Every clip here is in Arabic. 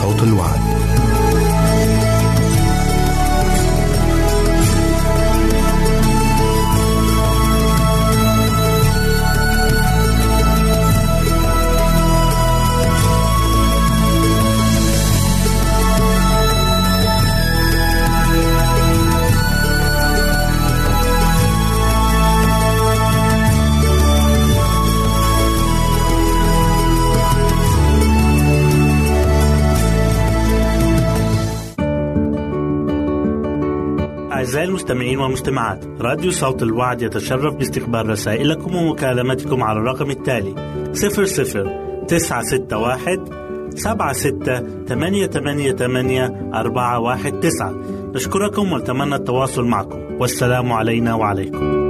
صوت الوعد. المستمعين والمستمعات راديو صوت الوعد يتشرف باستقبال رسائلكم ومكالمتكم على الرقم التالي 00 961 سبعة ستة ثمانية ثمانية ثمانية أربعة واحد تسعة. نشكركم ونتمنى التواصل معكم. والسلام علينا وعليكم.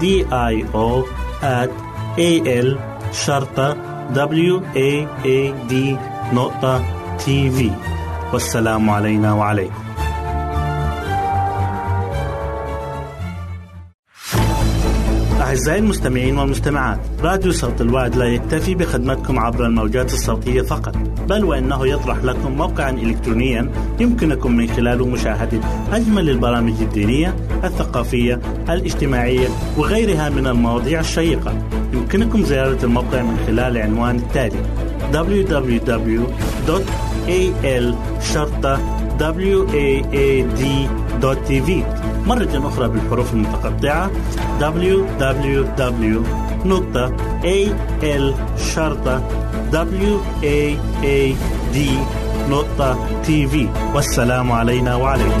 D I O at A L شرطة W A A D نقطة تي في والسلام علينا وعليكم. أعزائي المستمعين والمستمعات راديو صوت الوعد لا يكتفي بخدمتكم عبر الموجات الصوتية فقط بل وإنه يطرح لكم موقعا إلكترونيا يمكنكم من خلاله مشاهدة أجمل البرامج الدينية الثقافية الاجتماعية وغيرها من المواضيع الشيقة. يمكنكم زيارة الموقع من خلال العنوان التالي www.al-waad.tv مرة أخرى بالحروف المتقطعة www.al-waad.tv والسلام علينا وعليكم.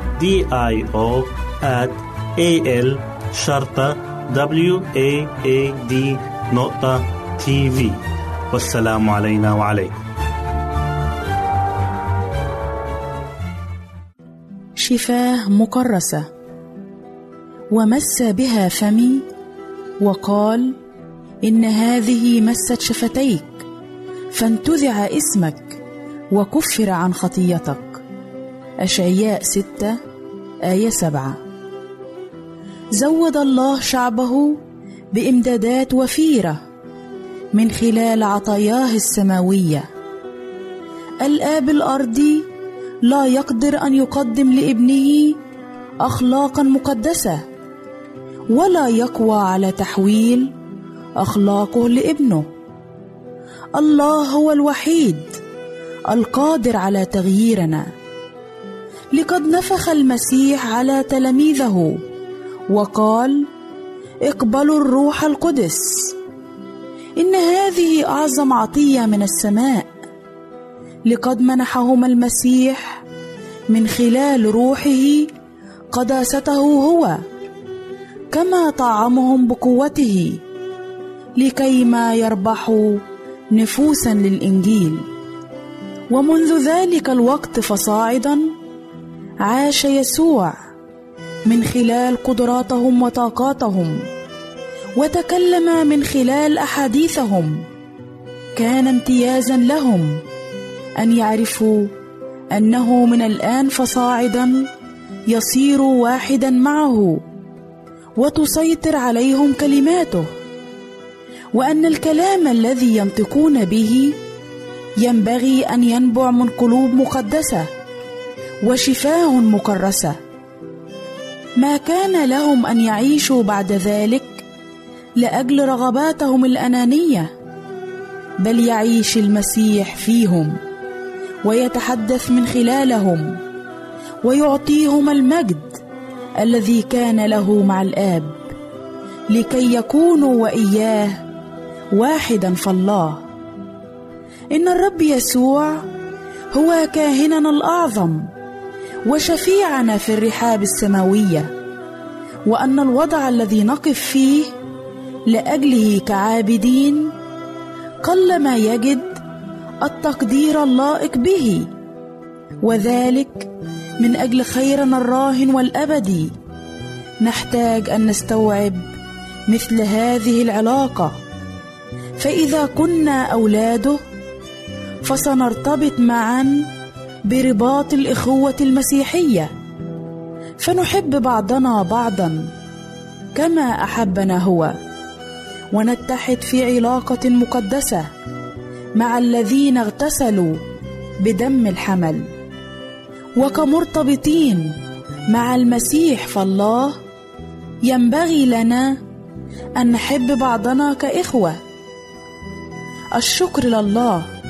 O at A L شرطة W A A D نقطة تي في والسلام علينا وعليكم. شفاه مكرسة ومس بها فمي وقال إن هذه مست شفتيك فانتزع اسمك وكفر عن خطيتك. أشعياء ستة آية سبعة. زود الله شعبه بإمدادات وفيرة من خلال عطاياه السماوية. الآب الأرضي لا يقدر أن يقدم لابنه اخلاقا مقدسة ولا يقوى على تحويل أخلاقه لابنه. الله هو الوحيد القادر على تغييرنا. لقد نفخ المسيح على تلاميذه وقال اقبلوا الروح القدس إن هذه أعظم عطية من السماء. لقد منحهما المسيح من خلال روحه قداسته هو كما طعمهم بقوته لكيما يربحوا نفوسا للإنجيل. ومنذ ذلك الوقت فصاعدا عاش يسوع من خلال قدراتهم وطاقاتهم وتكلم من خلال أحاديثهم. كان امتيازا لهم أن يعرفوا أنه من الآن فصاعدا يصير واحدا معه وتسيطر عليهم كلماته. وأن الكلام الذي ينطقون به ينبغي أن ينبع من قلوب مقدسة. وشفاه مكرسة. ما كان لهم أن يعيشوا بعد ذلك لأجل رغباتهم الأنانية بل يعيش المسيح فيهم ويتحدث من خلالهم ويعطيهم المجد الذي كان له مع الآب لكي يكونوا وإياه واحدا فالله إن الرب يسوع هو كاهننا الأعظم. وشفيعنا في الرحاب السماوية وأن الوضع الذي نقف فيه لأجله كعابدين قلما يجد التقدير اللائق به وذلك من أجل خيرنا الراهن والابدي نحتاج أن نستوعب مثل هذه العلاقة. فإذا كنا أولاده فسنرتبط معا برباط الإخوة المسيحية. فنحب بعضنا بعضا كما أحبنا هو ونتحد في علاقة مقدسة مع الذين اغتسلوا بدم الحمل. وكمرتبطين مع المسيح فالله ينبغي لنا أن نحب بعضنا كإخوة. الشكر لله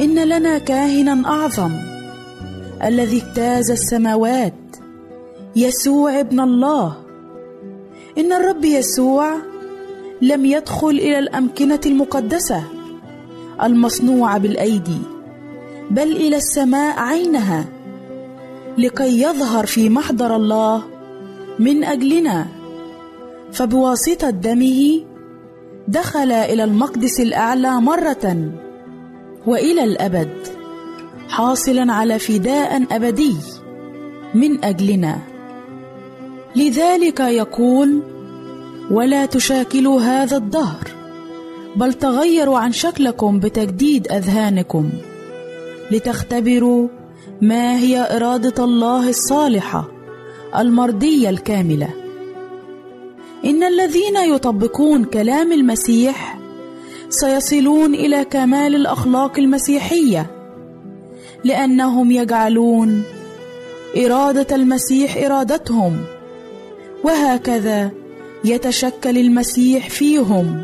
إن لنا كاهنا أعظم الذي اجتاز السماوات يسوع ابن الله. إن الرب يسوع لم يدخل إلى الأمكنة المقدسة المصنوعة بالأيدي بل إلى السماء عينها لكي يظهر في محضر الله من أجلنا. فبواسطة دمه دخل إلى المقدس الأعلى مرة. وإلى الأبد حاصلا على فداء أبدي من أجلنا. لذلك يقول ولا تشاكلوا هذا الدهر بل تغيروا عن شكلكم بتجديد أذهانكم لتختبروا ما هي إرادة الله الصالحة المرضية الكاملة. إن الذين يطبقون كلام المسيح سيصلون إلى كمال الأخلاق المسيحية لأنهم يجعلون إرادة المسيح إرادتهم وهكذا يتشكل المسيح فيهم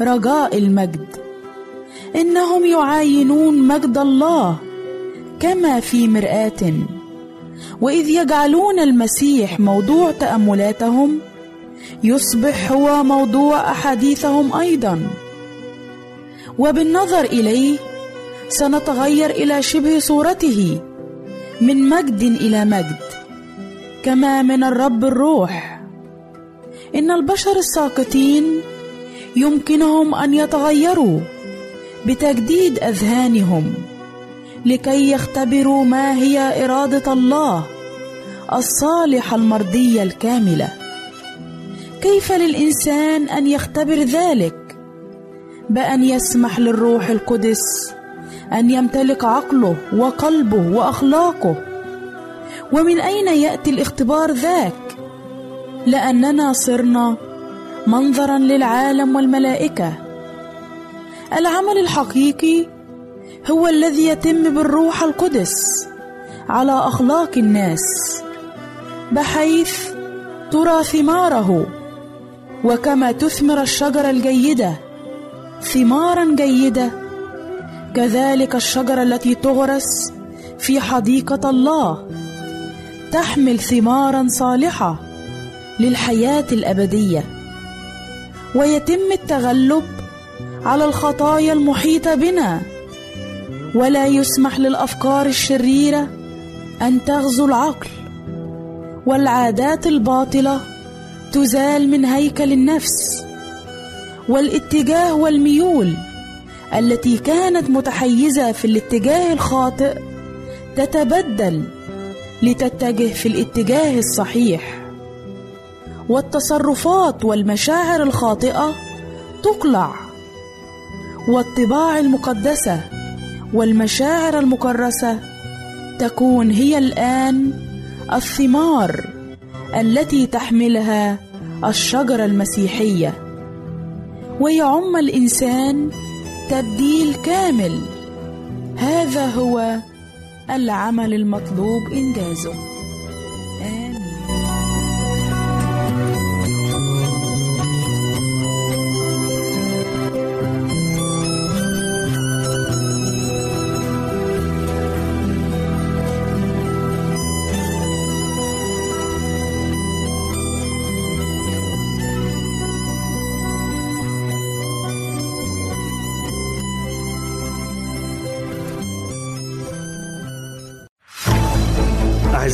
رجاء المجد. إنهم يعاينون مجد الله كما في مرآة وإذ يجعلون المسيح موضوع تأملاتهم يصبح هو موضوع أحاديثهم أيضا. وبالنظر إليه سنتغير إلى شبه صورته من مجد إلى مجد كما من الرب الروح. إن البشر الساقطين يمكنهم أن يتغيروا بتجديد أذهانهم لكي يختبروا ما هي إرادة الله الصالحه المرضيه الكاملة. كيف للإنسان أن يختبر ذلك؟ بأن يسمح للروح القدس أن يمتلك عقله وقلبه وأخلاقه. ومن أين يأتي الاختبار ذاك؟ لأننا صرنا منظرا للعالم والملائكة. العمل الحقيقي هو الذي يتم بالروح القدس على أخلاق الناس بحيث ترى ثماره وكما تثمر الشجرة الجيدة. ثمارا جيدة. كذلك الشجرة التي تغرس في حديقة الله تحمل ثمارا صالحة للحياة الأبدية. ويتم التغلب على الخطايا المحيطة بنا. ولا يسمح للأفكار الشريرة أن تغزو العقل. والعادات الباطلة تزال من هيكل النفس. والاتجاه والميول التي كانت متحيزة في الاتجاه الخاطئ تتبدل لتتجه في الاتجاه الصحيح. والتصرفات والمشاعر الخاطئة تقلع والطباع المقدسة والمشاعر المكرسة تكون هي الآن الثمار التي تحملها الشجرة المسيحية. ويعم الإنسان تبديل كامل. هذا هو العمل المطلوب إنجازه.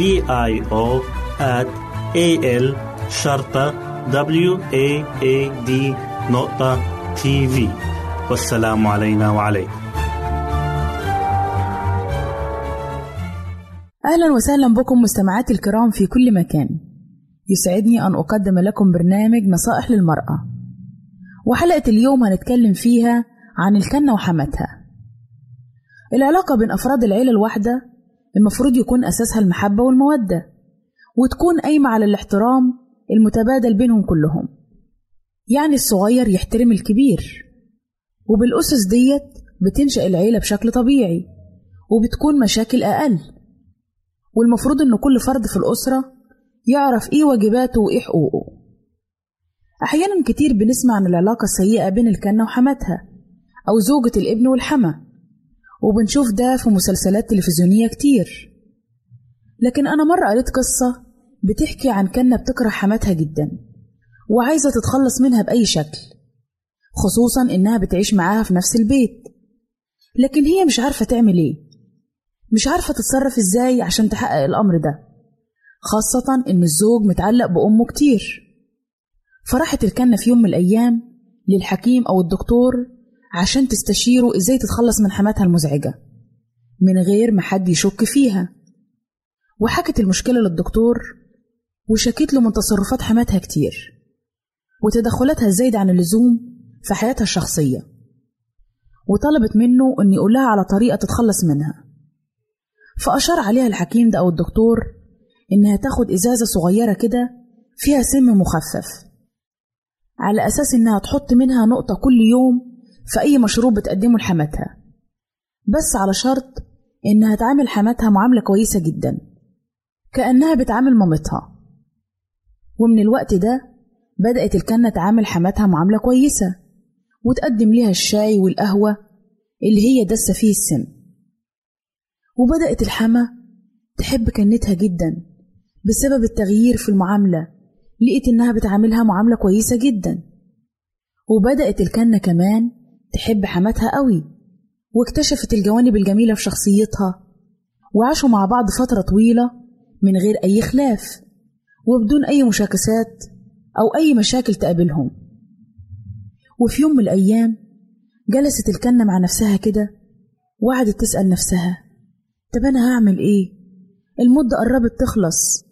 D I O at A L شرطة W A A D نقطة تي في والسلام علينا وعليكم. أهلا وسهلا بكم مستمعاتي الكرام في كل مكان. يسعدني أن أقدم لكم برنامج نصائح للمرأة. وحلقة اليوم هنتكلم فيها عن الكنة وحماتها. العلاقة بين أفراد العيلة الواحدة المفروض يكون أساسها المحبة والمودة وتكون قايمة على الاحترام المتبادل بينهم كلهم. يعني الصغير يحترم الكبير. وبالأسس ديت بتنشأ العيلة بشكل طبيعي وبتكون مشاكل أقل. والمفروض إن كل فرد في الأسرة يعرف إيه واجباته وإيه حقوقه. أحيانا كتير بنسمع عن العلاقة السيئة بين الكنة وحماتها أو زوجة الابن والحما وبنشوف ده في مسلسلات تلفزيونية كتير. لكن أنا مرة قريت قصة بتحكي عن كنة بتكره حماتها جدا وعايزة تتخلص منها بأي شكل خصوصا إنها بتعيش معاها في نفس البيت. لكن هي مش عارفة تعمل إيه مش عارفة تتصرف إزاي عشان تحقق الأمر ده خاصة إن الزوج متعلق بأمه كتير. فراحت الكنة في يوم من الأيام للحكيم أو الدكتور عشان تستشيره إزاي تتخلص من حماتها المزعجة. من غير ما حد يشك فيها. وحكت المشكلة للدكتور وشكت له من تصرفات حماتها كتير وتدخلاتها الزايدة عن اللزوم في حياتها الشخصية. وطلبت منه إن يقولها على طريقة تتخلص منها. فأشار عليها الحكيم ده أو الدكتور إنها تاخد إزازة صغيرة كده فيها سم مخفف على أساس إنها تحط منها نقطة كل يوم في أي مشروب بتقدمه لحماتها. بس على شرط إنها تعامل حماتها معاملة كويسة جدا. كأنها بتعامل مامتها. ومن الوقت ده بدأت الكنة تعامل حماتها معاملة كويسة وتقدم ليها الشاي والقهوة اللي هي دسة فيه السم وبدأت الحما تحب كنتها جدا بسبب التغيير في المعاملة لقيت إنها بتعاملها معاملة كويسة جدا. وبدأت الكنة كمان تحب حماتها قوي واكتشفت الجوانب الجميلة في شخصيتها وعاشوا مع بعض فترة طويلة من غير أي خلاف وبدون أي مشاكسات أو أي مشاكل تقابلهم وفي يوم من الأيام جلست الكنة مع نفسها كده وقعدت تسأل نفسها طب أنا هعمل إيه؟ المدة قربت تخلص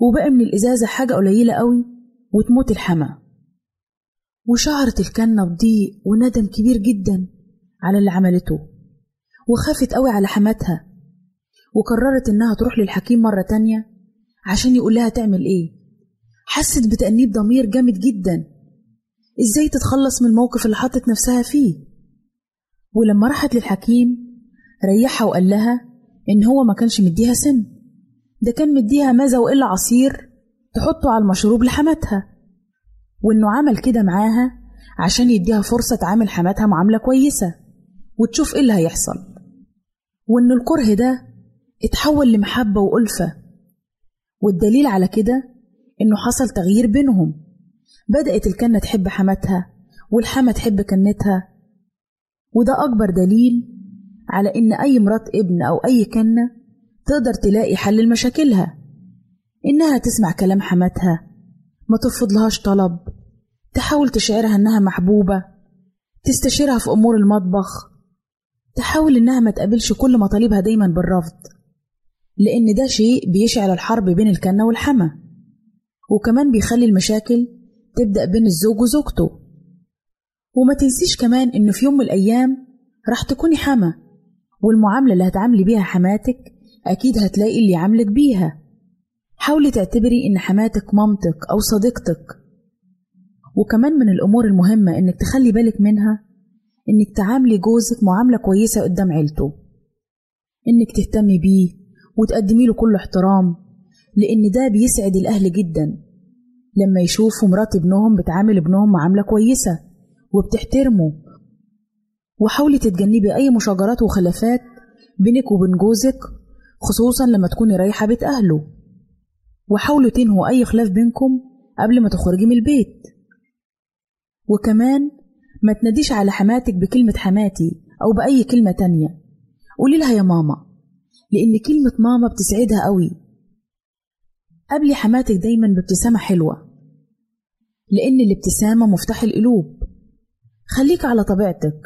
وبقى من الإزازة حاجة قليلة قوي وتموت الحما وشعرت الكنة بضيق وندم كبير جدا على اللي عملته وخافت قوي على حماتها وقررت إنها تروح للحكيم مرة تانية عشان يقول لها تعمل إيه. حست بتأنيب ضمير جامد جدا. إزاي تتخلص من الموقف اللي حطت نفسها فيه؟ ولما راحت للحكيم ريحها وقال لها إن هو ما كانش مديها سن. ده كان مديها ماذا وإلا عصير تحطه على المشروب لحماتها. وإنه عمل كده معاها عشان يديها فرصة تعامل حماتها معاملة كويسة وتشوف إيه اللي هيحصل. وإن الكره ده اتحول لمحبة وألفة. والدليل على كده إنه حصل تغيير بينهم. بدأت الكنة تحب حماتها والحما تحب كنتها. وده أكبر دليل على إن أي مرات ابن أو أي كنة تقدر تلاقي حل لمشاكلها. إنها تسمع كلام حماتها ما ترفض لهاش طلب. تحاول تشعرها إنها محبوبة. تستشيرها في أمور المطبخ. تحاول إنها ما تقابلش كل مطالبها دايما بالرفض. لأن ده شيء بيشعل الحرب بين الكنة والحما وكمان بيخلي المشاكل تبدأ بين الزوج وزوجته. وما تنسيش كمان إنه في يوم من الأيام راح تكوني حما والمعاملة اللي هتعاملي بيها حماتك أكيد هتلاقي اللي يعاملك بيها. حاولي تعتبري إن حماتك مامتك أو صديقتك. وكمان من الأمور المهمة إنك تخلي بالك منها إنك تعاملي جوزك معاملة كويسة قدام عيلته. إنك تهتمي بيه وتقدمي له كل احترام لأن ده بيسعد الأهل جدا. لما يشوفوا مرات ابنهم بتعامل ابنهم معاملة كويسة وبتحترمه. وحاولي تتجنبي أي مشاجرات وخلافات بينك وبين جوزك خصوصا لما تكوني رايحة بيت أهله. وحاولوا تنهوا أي خلاف بينكم قبل ما تخرجي من البيت. وكمان ما تناديش على حماتك بكلمة حماتي أو بأي كلمة تانية. قولي لها يا ماما لأن كلمة ماما بتسعدها قوي. قبلي حماتك دايما بابتسامة حلوة لأن الابتسامة مفتاح القلوب. خليك على طبيعتك.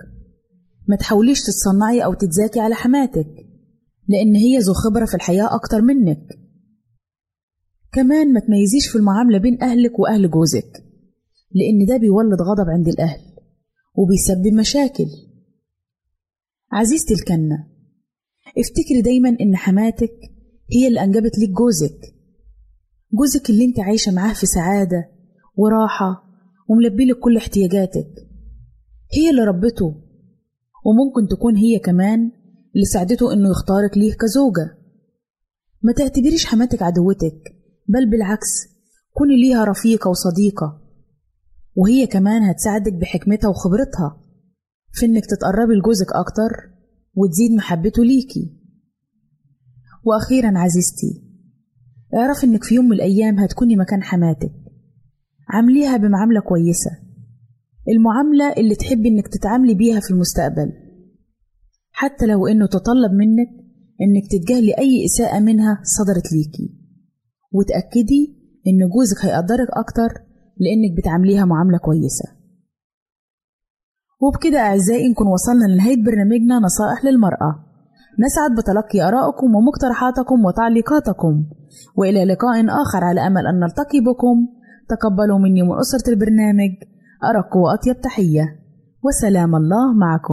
ما تحاوليش تتصنعي أو تتزاكي على حماتك لأن هي ذو خبرة في الحياة أكتر منك. كمان ما تميزيش في المعاملة بين أهلك وأهل جوزك لأن ده بيولد غضب عند الأهل وبيسبب مشاكل. عزيزتي الكنة افتكري دايما إن حماتك هي اللي أنجبت ليك جوزك. جوزك اللي أنت عايشة معاه في سعادة وراحة وملبيلك كل احتياجاتك. هي اللي ربته وممكن تكون هي كمان اللي ساعدته إنه يختارك ليه كزوجة. ما تعتبريش حماتك عدوتك. بل بالعكس كوني ليها رفيقة وصديقة. وهي كمان هتساعدك بحكمتها وخبرتها في إنك تتقربي لجوزك أكتر وتزيد محبته ليكي. وأخيرا عزيزتي اعرف إنك في يوم من الأيام هتكوني مكان حماتك. عامليها بمعاملة كويسة. المعاملة اللي تحبي إنك تتعاملي بيها في المستقبل. حتى لو إنه تطلب منك إنك تتجاهلي أي إساءة منها صدرت ليكي. وتأكدي إن جوزك هيقدرك أكتر لأنك بتعامليها معاملة كويسة. وبكده أعزائي نكون وصلنا لنهاية برنامجنا نصائح للمرأة. نسعد بتلقي آرائكم ومقترحاتكم وتعليقاتكم وإلى لقاء آخر على أمل أن نلتقي بكم. تقبلوا مني من أسرة البرنامج أرق وأطيب تحية. وسلام الله معكم.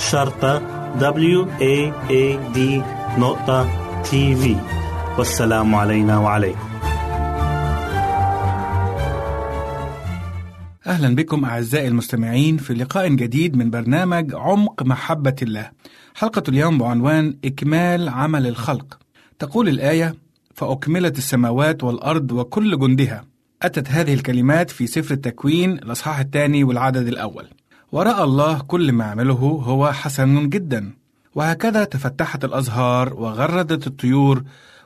شرطة W A A D نقطة تي في والسلام علينا وعليكم. أهلا بكم أعزائي المستمعين في لقاء جديد من برنامج عمق محبة الله. حلقة اليوم بعنوان إكمال عمل الخلق. تقول الآية فأكملت السماوات والأرض وكل جندها أتت هذه الكلمات في سفر التكوين الأصحاح الثاني والعدد الأول. ورأى الله كل ما عمله هو حسن جدا. وهكذا تفتحت الأزهار وغردت الطيور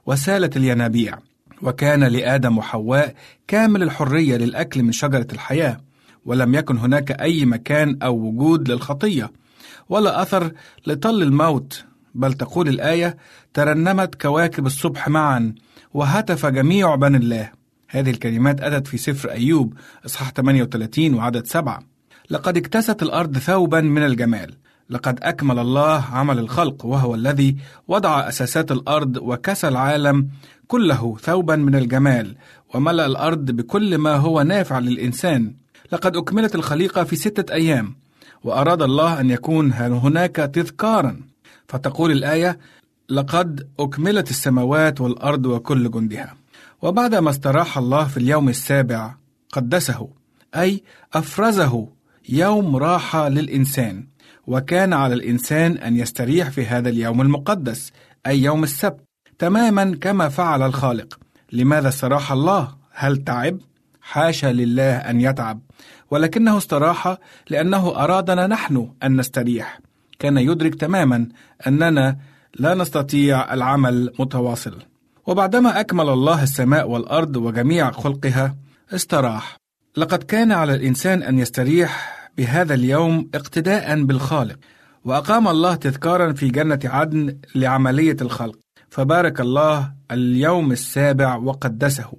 وسالت الينابيع. وكان لآدم وحواء كامل الحرية للأكل من شجرة الحياة. ولم يكن هناك أي مكان أو وجود للخطية. ولا أثر لطل الموت. بل تقول الآية ترنمت كواكب الصبح معا وهتف جميع بني الله. هذه الكلمات أتت في سفر أيوب إصحاح 38 وعدد سبعة. لقد اكتست الأرض ثوبا من الجمال. لقد أكمل الله عمل الخلق وهو الذي وضع أساسات الأرض وكسى العالم كله ثوبا من الجمال وملأ الأرض بكل ما هو نافع للإنسان. لقد أكملت الخليقة في ستة أيام وأراد الله أن يكون هناك تذكارا. فتقول الآية لقد أكملت السماوات والأرض وكل جندها وبعدما استراح الله في اليوم السابع قدسه أي أفرزه يوم راحة للإنسان وكان على الإنسان أن يستريح في هذا اليوم المقدس أي يوم السبت. تماما كما فعل الخالق. لماذا استراح الله؟ هل تعب؟ حاشا لله أن يتعب. ولكنه استراح لأنه أرادنا نحن أن نستريح. كان يدرك تماما أننا لا نستطيع العمل متواصل. وبعدما أكمل الله السماء والأرض وجميع خلقها استراح. لقد كان على الإنسان أن يستريح بهذا اليوم اقتداء بالخالق وأقام الله تذكارا في جنة عدن لعملية الخلق. فبارك الله اليوم السابع وقدسه.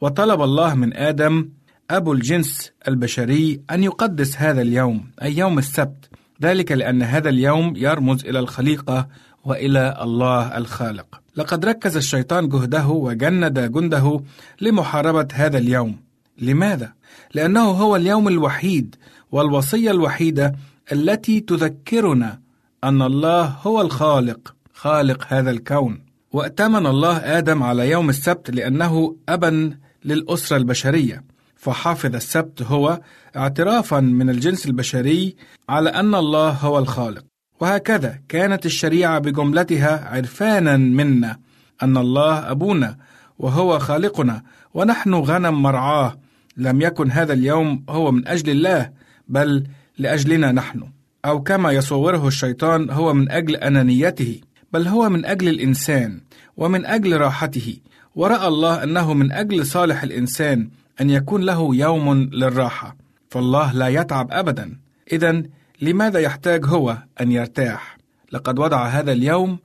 وطلب الله من آدم أبو الجنس البشري أن يقدس هذا اليوم أي يوم السبت. ذلك لأن هذا اليوم يرمز إلى الخليقة وإلى الله الخالق. لقد ركز الشيطان جهده وجند جنده لمحاربة هذا اليوم. لماذا؟ لأنه هو اليوم الوحيد والوصية الوحيدة التي تذكرنا أن الله هو الخالق خالق هذا الكون. وأتمن الله آدم على يوم السبت لأنه أبا للأسرة البشرية. فحافظ السبت هو اعترافا من الجنس البشري على أن الله هو الخالق. وهكذا كانت الشريعة بجملتها عرفانا منا أن الله أبونا وهو خالقنا ونحن غنم مرعاه. لم يكن هذا اليوم هو من أجل الله بل لأجلنا نحن. أو كما يصوره الشيطان هو من أجل أنانيته بل هو من أجل الإنسان ومن أجل راحته. ورأى الله أنه من أجل صالح الإنسان أن يكون له يوم للراحة. فالله لا يتعب أبدا. إذا لماذا يحتاج هو أن يرتاح؟ لقد وضع هذا اليوم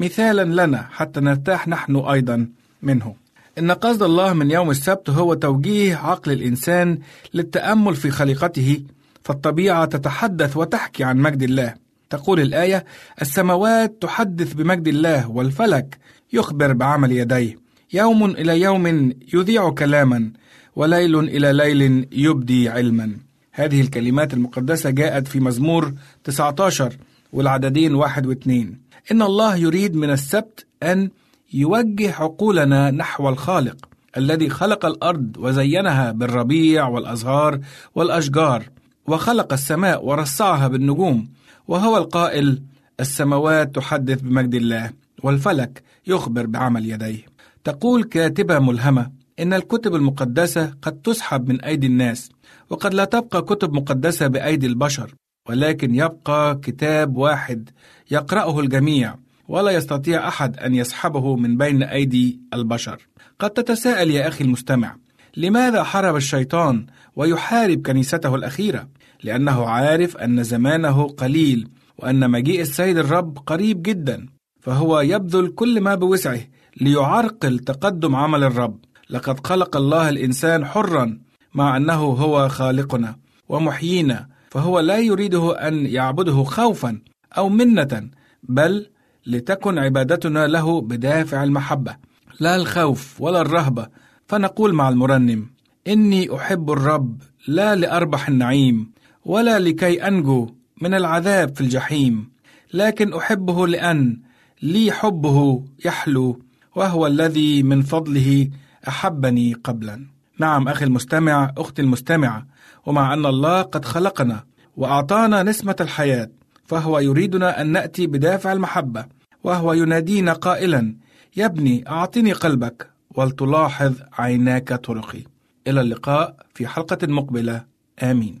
مثالا لنا حتى نرتاح نحن أيضا منه. إن قصد الله من يوم السبت هو توجيه عقل الإنسان للتأمل في خليقته فالطبيعة تتحدث وتحكي عن مجد الله. تقول الآية السماوات تحدث بمجد الله والفلك يخبر بعمل يديه. يوم إلى يوم يذيع كلاما وليل إلى ليل يبدي علما. هذه الكلمات المقدسة جاءت في مزمور 19 والعددين واحد واثنين. إن الله يريد من السبت أن يوجه عقولنا نحو الخالق الذي خلق الأرض وزينها بالربيع والأزهار والأشجار وخلق السماء ورصعها بالنجوم وهو القائل السماوات تحدث بمجد الله والفلك يخبر بعمل يديه. تقول كاتبة ملهمة إن الكتب المقدسة قد تسحب من أيدي الناس وقد لا تبقى كتب مقدسة بأيدي البشر ولكن يبقى كتاب واحد يقرأه الجميع. ولا يستطيع أحد أن يسحبه من بين أيدي البشر قد تتساءل يا أخي المستمع لماذا حارب الشيطان ويحارب كنيسته الأخيرة؟ لأنه عارف أن زمانه قليل وأن مجيء السيد الرب قريب جدا فهو يبذل كل ما بوسعه ليعرقل تقدم عمل الرب لقد خلق الله الإنسان حرا مع أنه هو خالقنا ومحيينا فهو لا يريده أن يعبده خوفا أو منة بل لتكن عبادتنا له بدافع المحبة لا الخوف ولا الرهبة. فنقول مع المرنم إني أحب الرب لا لأربح النعيم ولا لكي أنجو من العذاب في الجحيم لكن أحبه لأن لي حبه يحلو وهو الذي من فضله أحبني قبلا. نعم أخي المستمع أختي المستمعة ومع أن الله قد خلقنا وأعطانا نسمة الحياة فهو يريدنا أن نأتي بدافع المحبة وهو ينادينا قائلا يا ابني أعطني قلبك ولتلاحظ عيناك طرقي إلى اللقاء في حلقة مقبلة. آمين.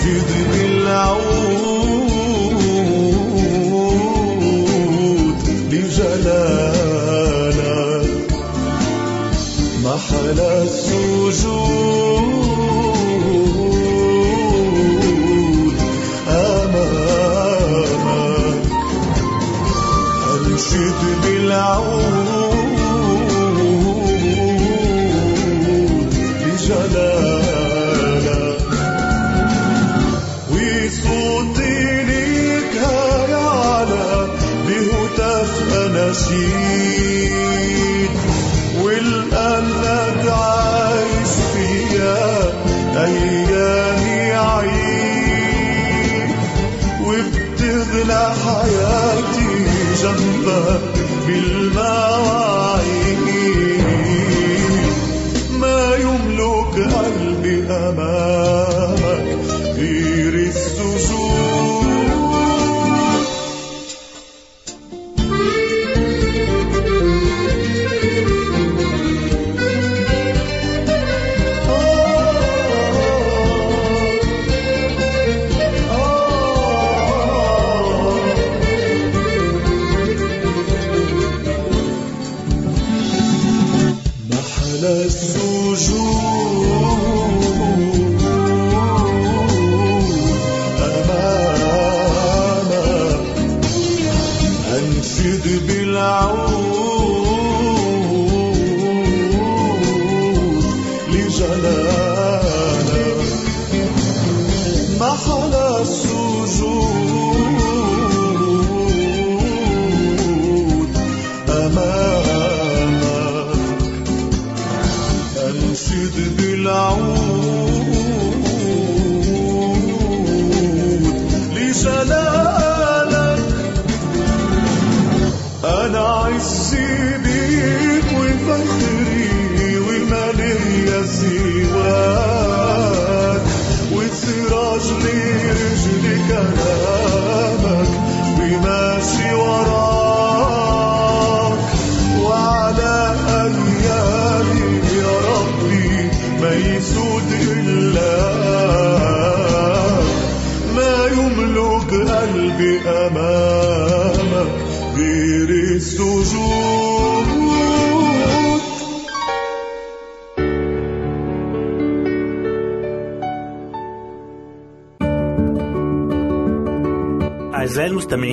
صدق العود لجلالك محل السجود أمامك. أنشد بالعود أناشيد والقلب عايش فيها أيامي عيد. وبتغلى حياتي جنبك بالمواعيد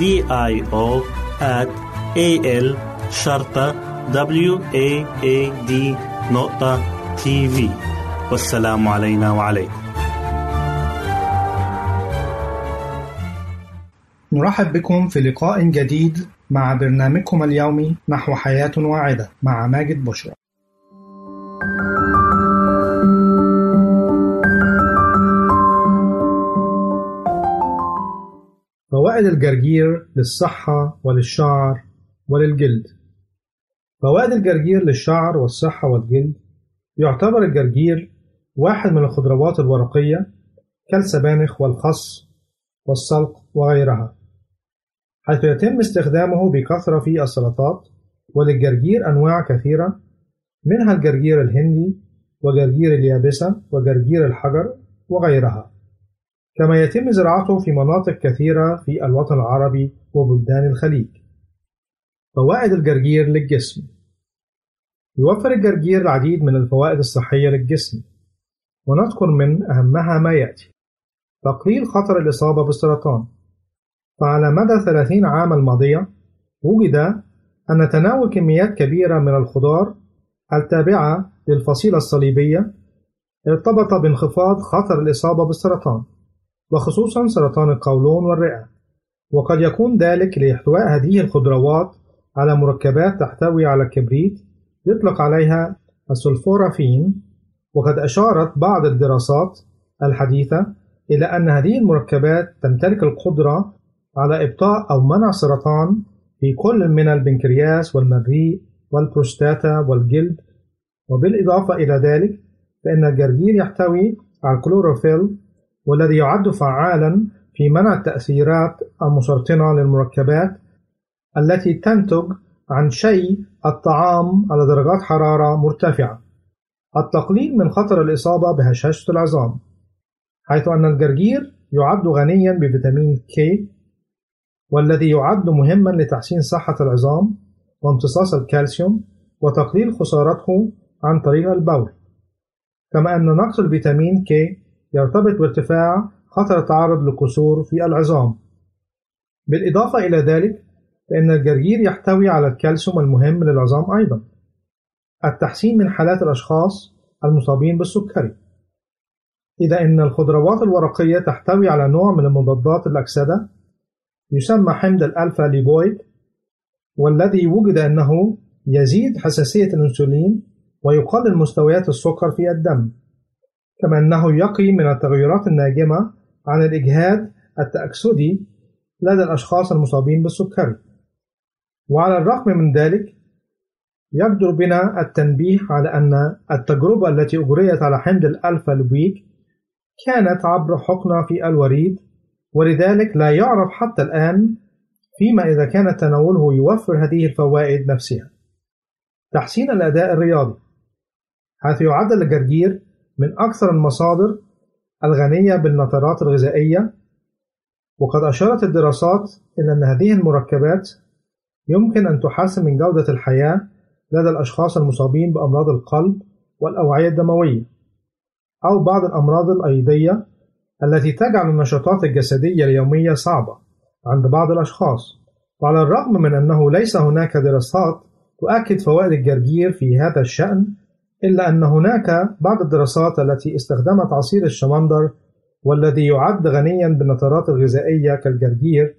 D I O at A L شرطة W A A D نقطة تي في والسلام علينا وعليكم نرحب بكم في لقاء جديد مع برنامجكم اليومي نحو حياة واعدة مع ماجد بشرى. فوائد الجرجير للصحة وللشعر وللجلد. فوائد الجرجير للشعر والصحة والجلد يعتبر الجرجير واحد من الخضروات الورقية كالسبانخ والخس والسلق وغيرها حيث يتم استخدامه بكثرة في السلطات وللجرجير أنواع كثيرة منها الجرجير الهندي وجرجير اليابسة وجرجير الحجر وغيرها كما يتم زراعته في مناطق كثيرة في الوطن العربي وبلدان الخليج. فوائد الجرجير للجسم. يوفر الجرجير العديد من الفوائد الصحية للجسم. ونذكر من أهمها ما يأتي. تقليل خطر الإصابة بالسرطان. فعلى مدى 30 عام الماضية وجد أن تناول كميات كبيرة من الخضار التابعة للفصيلة الصليبية ارتبط بانخفاض خطر الإصابة بالسرطان. وخصوصا سرطان القولون والرئة. وقد يكون ذلك لاحتواء هذه الخضروات على مركبات تحتوي على الكبريت يطلق عليها السلفورافين. وقد أشارت بعض الدراسات الحديثة إلى أن هذه المركبات تمتلك القدرة على إبطاء أو منع سرطان في كل من البنكرياس والمريء والبروستاتا والجلد. وبالإضافة إلى ذلك فإن الجرجير يحتوي على الكلوروفيل والذي يعد فعالا في منع التأثيرات المسرطنة للمركبات التي تنتج عن شي الطعام على درجات حرارة مرتفعة. التقليل من خطر الإصابة بهشاشة العظام حيث أن الجرجير يعد غنيا بفيتامين K والذي يعد مهما لتحسين صحة العظام وامتصاص الكالسيوم وتقليل خسارته عن طريق البول. كما أن نقص الفيتامين K يرتبط بارتفاع خطر التعرض للكسور في العظام. بالإضافة إلى ذلك فإن الجرجير يحتوي على الكالسيوم المهم للعظام أيضا. التحسين من حالات الأشخاص المصابين بالسكري. إذ إن الخضروات الورقية تحتوي على نوع من المضادات الأكسدة يسمى حمض الألفا ليبويك والذي وجد أنه يزيد حساسية الأنسولين ويقلل مستويات السكر في الدم. كما أنه يقي من التغيرات الناجمة عن الإجهاد التأكسدي لدى الأشخاص المصابين بالسكري. وعلى الرغم من ذلك يجدر بنا التنبيه على أن التجربة التي أجريت على حمض الألفا ليبويك كانت عبر حقنة في الوريد ولذلك لا يعرف حتى الآن فيما إذا كان تناوله يوفر هذه الفوائد نفسها. تحسين الأداء الرياضي حيث يعد الجرجير من أكثر المصادر الغنية بالنترات الغذائية وقد أشارت الدراسات إلى أن هذه المركبات يمكن أن تحسن من جودة الحياة لدى الأشخاص المصابين بأمراض القلب والأوعية الدموية أو بعض الأمراض الأيضية التي تجعل النشاطات الجسدية اليومية صعبة عند بعض الأشخاص. وعلى الرغم من أنه ليس هناك دراسات تؤكد فوائد الجرجير في هذا الشأن إلا أن هناك بعض الدراسات التي استخدمت عصير الشمندر والذي يعد غنيا بالنترات الغذائية كالجرجير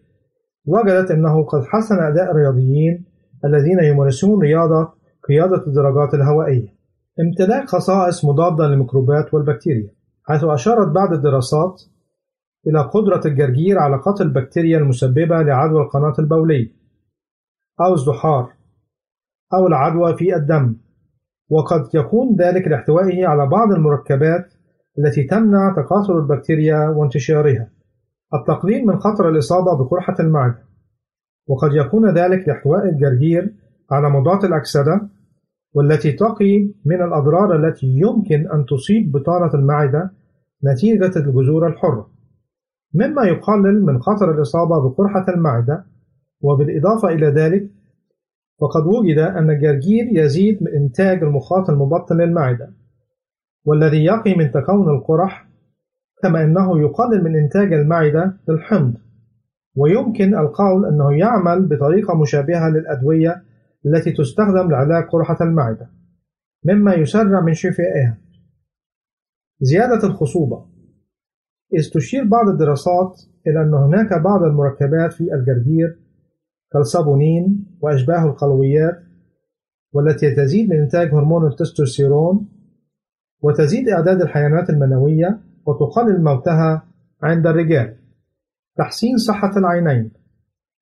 وجدت أنه قد حسن أداء الرياضيين الذين يمارسون رياضة قيادة الدراجات الهوائية. امتلاك خصائص مضادة للميكروبات والبكتيريا حيث أشارت بعض الدراسات إلى قدرة الجرجير على قتل البكتيريا المسببة لعدوى القناة البولية أو الزحار أو العدوى في الدم. وقد يكون ذلك لاحتوائه على بعض المركبات التي تمنع تكاثر البكتيريا وانتشارها. التقليل من خطر الإصابة بقرحة المعدة. وقد يكون ذلك لاحتواء الجرجير على مضاد الأكسدة والتي تقي من الأضرار التي يمكن أن تصيب بطانة المعدة نتيجة الجذور الحرة. مما يقلل من خطر الإصابة بقرحة المعدة وبالإضافة إلى ذلك فقد وجد أن الجرجير يزيد من إنتاج المخاط المبطن للمعدة والذي يقي من تكون القرح كما أنه يقلل من إنتاج المعدة للحمض. ويمكن القول أنه يعمل بطريقة مشابهة للأدوية التي تستخدم لعلاج قرحة المعدة مما يسرع من شفائها. زيادة الخصوبة. إذ تشير بعض الدراسات إلى أن هناك بعض المركبات في الجرجير كالصابونين وأشباه القلويات والتي تزيد من إنتاج هرمون التستوستيرون وتزيد إعداد الحيوانات المنوية وتقلل موتها عند الرجال. تحسين صحة العينين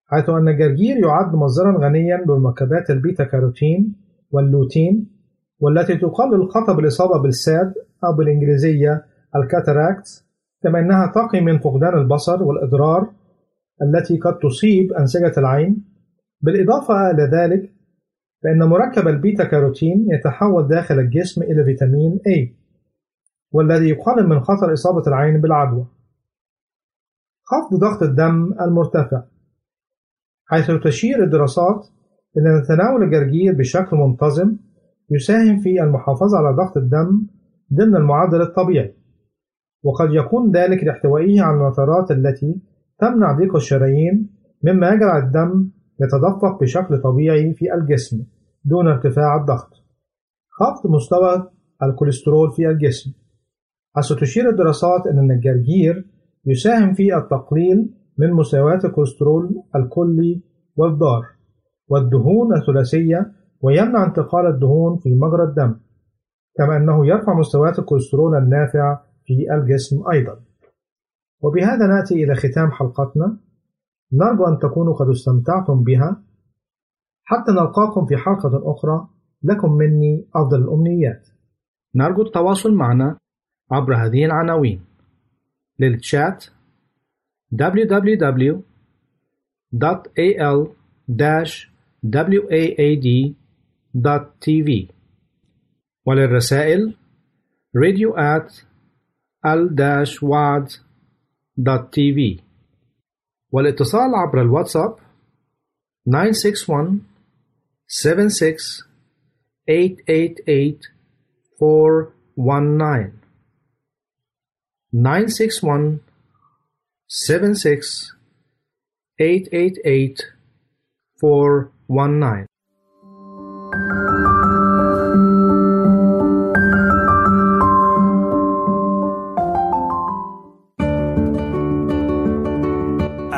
حيث أن الجرجير يعد مصدرا غنيا بمركبات البيتا كاروتين واللوتين والتي تقلل خطر الإصابة بالساد أو بالإنجليزية ال cataract كما أنها تقي من فقدان البصر والأضرار التي قد تصيب أنسجة العين. بالإضافة إلى ذلك فإن مركب البيتا كاروتين يتحول داخل الجسم إلى فيتامين A والذي يقلل من خطر إصابة العين بالعدوى. خفض ضغط الدم المرتفع حيث تشير الدراسات إلى أن تناول الجرجير بشكل منتظم يساهم في المحافظة على ضغط الدم ضمن المعدل الطبيعي. وقد يكون ذلك لاحتوائه على النترات التي تمنع ضيق الشرايين مما يجعل الدم يتدفق بشكل طبيعي في الجسم دون ارتفاع الضغط. خفض مستوى الكوليسترول في الجسم. حيث تشير الدراسات أن الجرجير يساهم في التقليل من مستويات الكوليسترول الكلي والضار والدهون الثلاثية ويمنع انتقال الدهون في مجرى الدم كما أنه يرفع مستويات الكوليسترول النافع في الجسم أيضا. وبهذا نأتي إلى ختام حلقتنا. نرجو أن تكونوا قد استمتعتم بها. حتى نلقاكم في حلقة أخرى. لكم مني أفضل الأمنيات. نرجو التواصل معنا عبر هذه العناوين. للتشات www.al-waad.tv وللرسائل radio at al-waad.tv والاتصال عبر الواتساب 961 76 888 419 961 76 888 419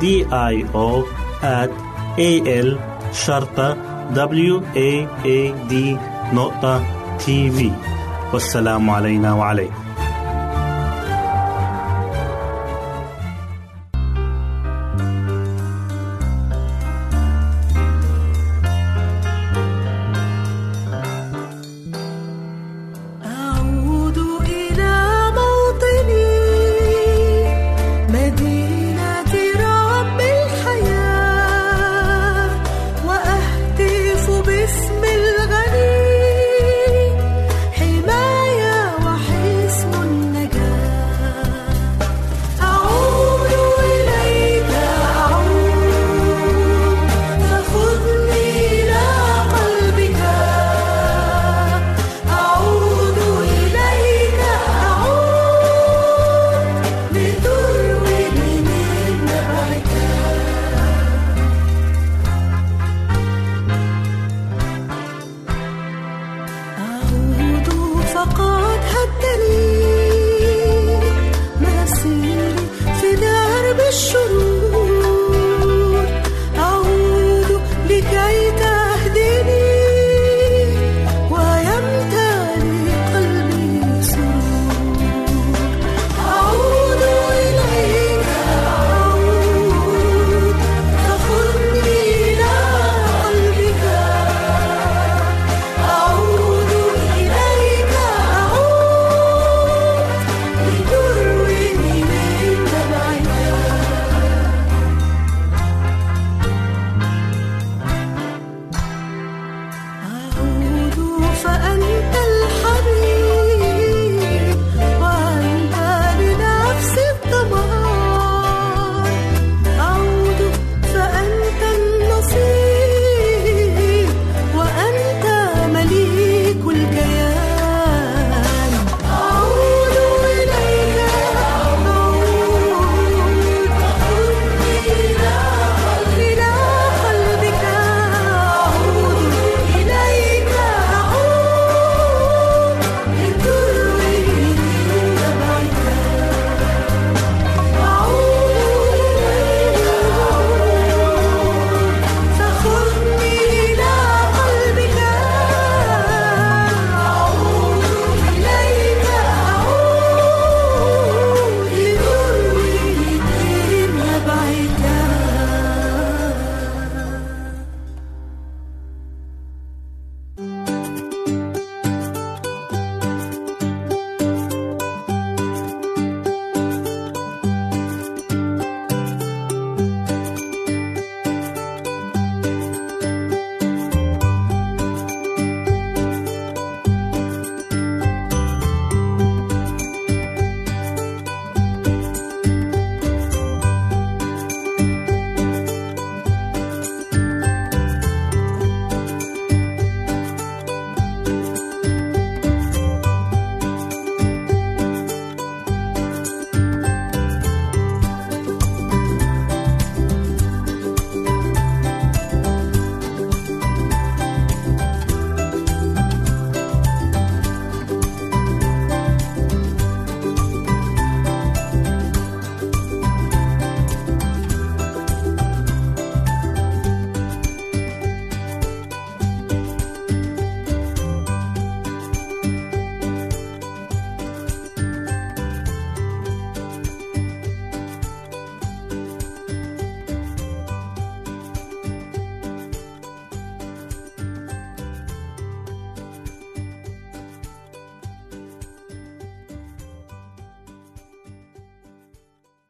D I O at A L شرطة W A A D نقطة تي في والسلام علينا وعليكم.